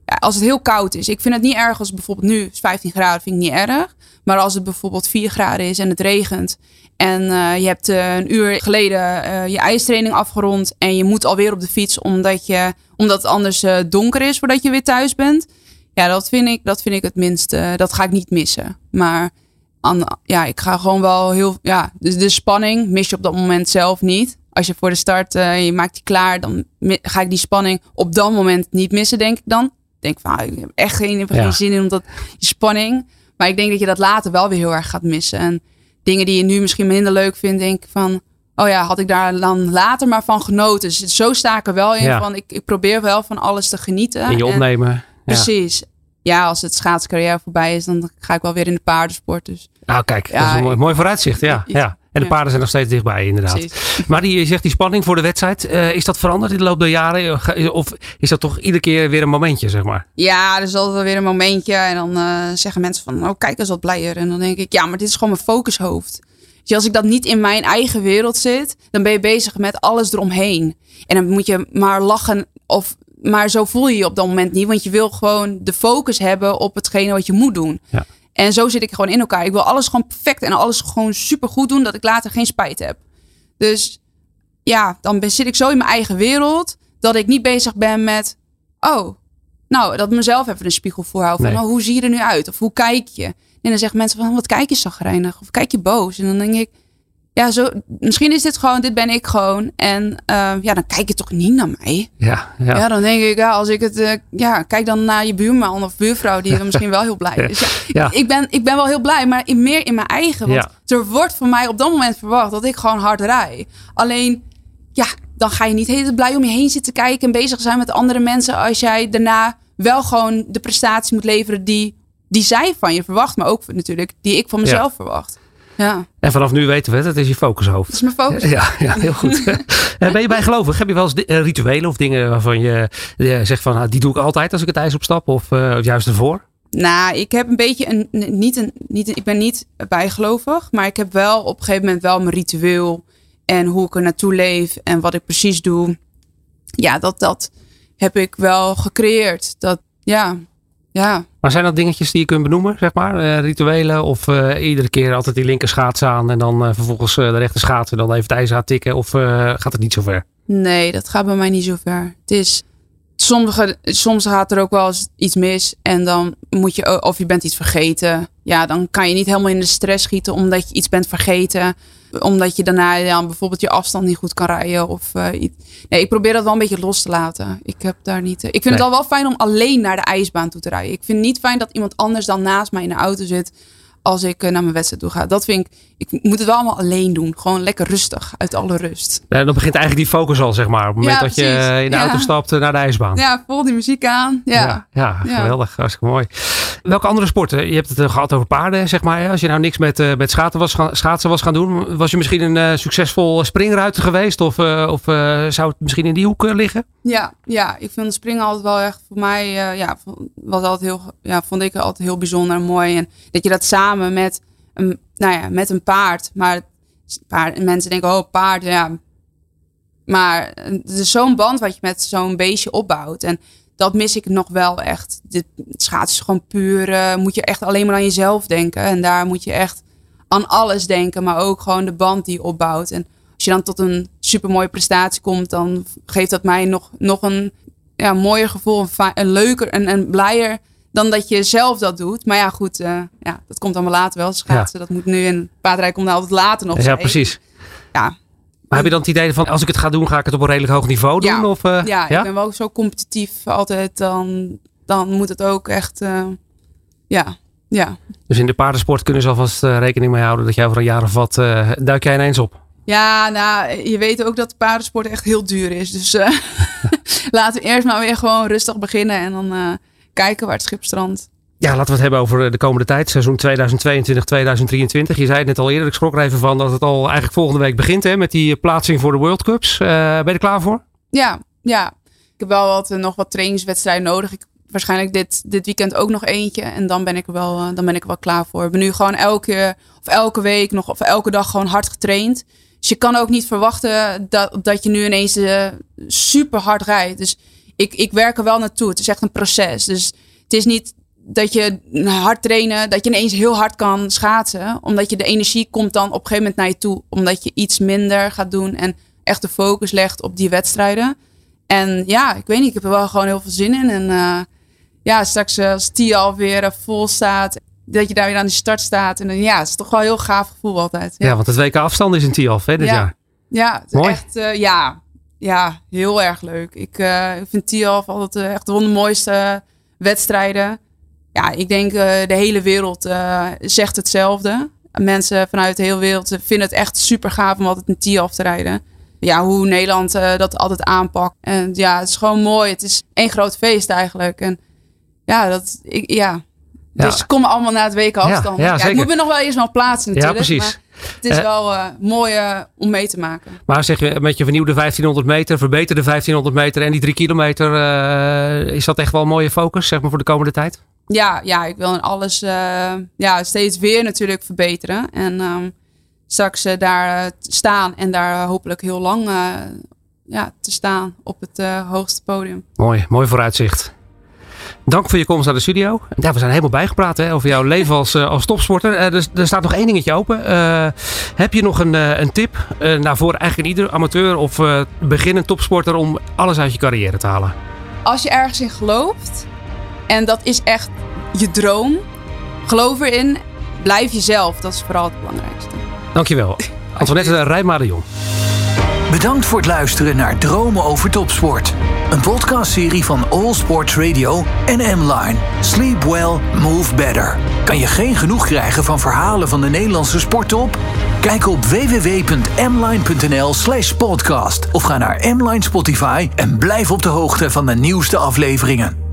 Ja, als het heel koud is. Ik vind het niet erg als bijvoorbeeld nu 15 graden, vind ik niet erg. Maar als het bijvoorbeeld 4 graden is en het regent. En uh, je hebt uh, een uur geleden uh, je ijstraining afgerond. En je moet alweer op de fiets omdat, je, omdat het anders donker is voordat je weer thuis bent. Ja, dat vind ik, dat vind ik het minste. Dat ga ik niet missen. Maar ja, ik ga gewoon wel heel. Ja, dus de spanning mis je op dat moment zelf niet. Als je voor de start, uh, je maakt die klaar, dan ga ik die spanning op dat moment niet missen, denk ik dan. Denk van, ah, ik heb echt geen, heb geen zin in omdat die spanning. Maar ik denk dat je dat later wel weer heel erg gaat missen. En dingen die je nu misschien minder leuk vindt, denk ik van, oh ja, had ik daar dan later maar van genoten. Dus zo sta ik er wel in van, ik, ik probeer wel van alles te genieten. En je opnemen. Precies ja, als het schaatscarrière voorbij is, dan ga ik wel weer in de paardensport. Dus. Nou, kijk, dat is een mooi, mooi vooruitzicht. Ja, ja. En de paarden zijn nog steeds dichtbij, inderdaad. Maar die, je zegt die spanning voor de wedstrijd. Uh, is dat veranderd in de loop der jaren? Of is dat toch iedere keer weer een momentje, zeg maar? Ja, er is altijd wel weer een momentje. En dan uh, zeggen mensen van, oh kijk eens wat blijer. En dan denk ik, ja, maar dit is gewoon mijn focushoofd. Dus als ik dat niet in mijn eigen wereld zit, dan ben je bezig met alles eromheen. En dan moet je maar lachen of maar zo voel je je op dat moment niet. Want je wil gewoon de focus hebben op hetgene wat je moet doen. Ja. En zo zit ik gewoon in elkaar. Ik wil alles gewoon perfect en alles gewoon super goed doen. Dat ik later geen spijt heb. Dus ja, dan zit ik zo in mijn eigen wereld. Dat ik niet bezig ben met. Oh, nou, dat mezelf even een spiegel voorhouden. Van, oh, hoe zie je er nu uit? Of hoe kijk je? En dan zeggen mensen van, wat kijk je zagrijnig? Of kijk je boos? En dan denk ik, ja, zo, misschien is dit gewoon, dit ben ik gewoon. En uh, ja, dan kijk je toch niet naar mij. Ja, ja. ja dan denk ik, ja, als ik het, uh, ja, kijk dan naar je buurman of buurvrouw, die er misschien wel heel blij is. Ja, ja, Ik, ben, ik ben wel heel blij, maar in, meer in mijn eigen. Want er wordt van mij op dat moment verwacht dat ik gewoon hard rij. Alleen, ja, dan ga je niet heel blij om je heen zitten kijken en bezig zijn met andere mensen. Als jij daarna wel gewoon de prestatie moet leveren die, die zij van je verwacht. Maar ook natuurlijk die ik van mezelf verwacht. Ja. En vanaf nu weten we het, het is je focushoofd. Dat is mijn focus. Ja, ja heel goed. Eh, ben je bijgelovig? Heb je wel eens eh, rituelen of dingen waarvan je, zegt van nou, die doe ik altijd als ik het ijs opstap of, uh, juist ervoor? Nou, ik heb een beetje een, niet een, niet, ik ben niet bijgelovig, maar ik heb wel op een gegeven moment wel mijn ritueel en hoe ik er naartoe leef en wat ik precies doe. Ja, dat, dat, heb ik wel gecreëerd. Dat, ja, ja. Maar zijn dat dingetjes die je kunt benoemen, zeg maar? Uh, rituelen of uh, iedere keer altijd die linker schaats aan en dan uh, vervolgens de rechter schaatsen dan even het ijzer aan tikken? Of gaat het niet zo ver? Nee, dat gaat bij mij niet zo ver. Het is, sommige, soms gaat er ook wel eens iets mis en dan moet je, of je bent iets vergeten. Ja, dan kan je niet helemaal in de stress schieten omdat je iets bent vergeten omdat je daarna ja, bijvoorbeeld je afstand niet goed kan rijden. Of, uh, nee, ik probeer dat wel een beetje los te laten. Ik, heb daar niet, uh, ik vind het al wel fijn om alleen naar de ijsbaan toe te rijden. Ik vind het niet fijn dat iemand anders dan naast mij in de auto zit als ik uh, naar mijn wedstrijd toe ga. Dat vind ik, ik moet het wel allemaal alleen doen. Gewoon lekker rustig, uit alle rust. Ja, dan begint eigenlijk die focus al, zeg maar. Op het moment ja, dat je in de auto stapt naar de ijsbaan. Ja, vol die muziek aan. Ja, ja, geweldig. Hartstikke mooi. Welke andere sporten? Je hebt het gehad over paarden, zeg maar. Als je nou niks met, uh, met schaatsen, was schaatsen was gaan doen, was je misschien een uh, succesvol springruiter geweest? Of, of zou het misschien in die hoek liggen? Ja, ja, ik vind springen altijd wel echt voor mij, ja, was altijd heel, ja, vond ik altijd heel bijzonder en mooi. En dat je dat samen met een, nou ja, met een paard. Maar paard, mensen denken, oh, paard, ja. Maar het is zo'n band wat je met zo'n beestje opbouwt. En dat mis ik nog wel echt. Dit schaatsen is gewoon puur. Uh, moet je echt alleen maar aan jezelf denken. En daar moet je echt aan alles denken. Maar ook gewoon de band die je opbouwt. En als je dan tot een supermooie prestatie komt, dan geeft dat mij nog, nog een ja, mooier gevoel. Een, een leuker en een blijer dan dat je zelf dat doet. Maar ja, goed, uh, ja, dat komt allemaal later wel. Schaatsen, ja. dat moet nu in paardrijk komt altijd later nog. Ja, precies. Ja, heb je dan het idee van als ik het ga doen, ga ik het op een redelijk hoog niveau doen? Ja, of, uh, ja, ja, ik ben wel zo competitief altijd. Dan, dan moet het ook echt, uh, ja, ja. Dus in de paardensport kunnen ze alvast uh, rekening mee houden dat jij over een jaar of wat duik jij ineens op? Ja, nou, je weet ook dat de paardensport echt heel duur is. Dus laten we eerst maar weer gewoon rustig beginnen en dan kijken waar het schip strandt. Ja, laten we het hebben over de komende tijd. Seizoen 2022-2023. Je zei het net al eerder. Ik schrok er even van dat het al eigenlijk volgende week begint hè, met die plaatsing voor de World Cups. Uh, ben je er klaar voor? Ja, ja. Ik heb wel wat, nog wat trainingswedstrijden nodig. Ik, waarschijnlijk dit, dit weekend ook nog eentje. En dan ben ik wel, dan ben ik wel klaar voor. Ik ben nu gewoon elke, of elke week nog, of elke dag gewoon hard getraind. Dus je kan ook niet verwachten dat, dat je nu ineens super hard rijdt. Dus ik, ik werk er wel naartoe. Het is echt een proces. Dus het is niet dat je hard trainen, dat je ineens heel hard kan schaatsen. Omdat je de energie komt dan op een gegeven moment naar je toe. Omdat je iets minder gaat doen en echt de focus legt op die wedstrijden. En ja, ik weet niet, ik heb er wel gewoon heel veel zin in. En uh, ja, straks uh, als Tia alweer uh, vol staat, dat je daar weer aan de start staat. En dan, ja, het is toch wel een heel gaaf gevoel altijd. Ja, ja want het WK afstand is in Tialf hè, dit ja. jaar. Ja, het Mooi. echt, ja, ja, heel erg leuk. Ik, uh, ik vind Tialf altijd echt een van de mooiste wedstrijden. Ja, ik denk uh, de hele wereld zegt hetzelfde. Mensen vanuit de hele wereld vinden het echt super gaaf om altijd een Tialf te rijden. Ja, hoe Nederland dat altijd aanpakt. En ja, het is gewoon mooi. Het is één groot feest eigenlijk. En ja, dat, ik, ja, ja. Dus kom allemaal naar het weken afstand. Ja, ja, ik moet me nog wel eerst wel plaatsen natuurlijk. Ja, precies. het is wel mooi om mee te maken. Maar zeg je met je vernieuwde 1500 meter, verbeterde 1500 meter en die drie kilometer, is dat echt wel een mooie focus zeg maar, voor de komende tijd? Ja, ja ik wil in alles ja, steeds weer natuurlijk verbeteren. En um, straks daar staan en daar hopelijk heel lang ja, te staan op het hoogste podium. Mooi, mooi vooruitzicht. Dank voor je komst naar de studio. Ja, we zijn helemaal bijgepraat hè, over jouw leven als, uh, als topsporter. Uh, er, er, staat nog één dingetje open. Uh, heb je nog een, een tip nou, voor eigenlijk ieder amateur of beginnend topsporter om alles uit je carrière te halen? Als je ergens in gelooft en dat is echt je droom, geloof erin. Blijf jezelf. Dat is vooral het belangrijkste. Dankjewel. Antoinette Rijma de Jong. Bedankt voor het luisteren naar Dromen over Topsport. Een podcastserie van All Sports Radio en M-Line. Sleep well, move better. Kan je geen genoeg krijgen van verhalen van de Nederlandse sporttop? Kijk op www.mline.nl slash podcast of ga naar M-Line Spotify en blijf op de hoogte van de nieuwste afleveringen.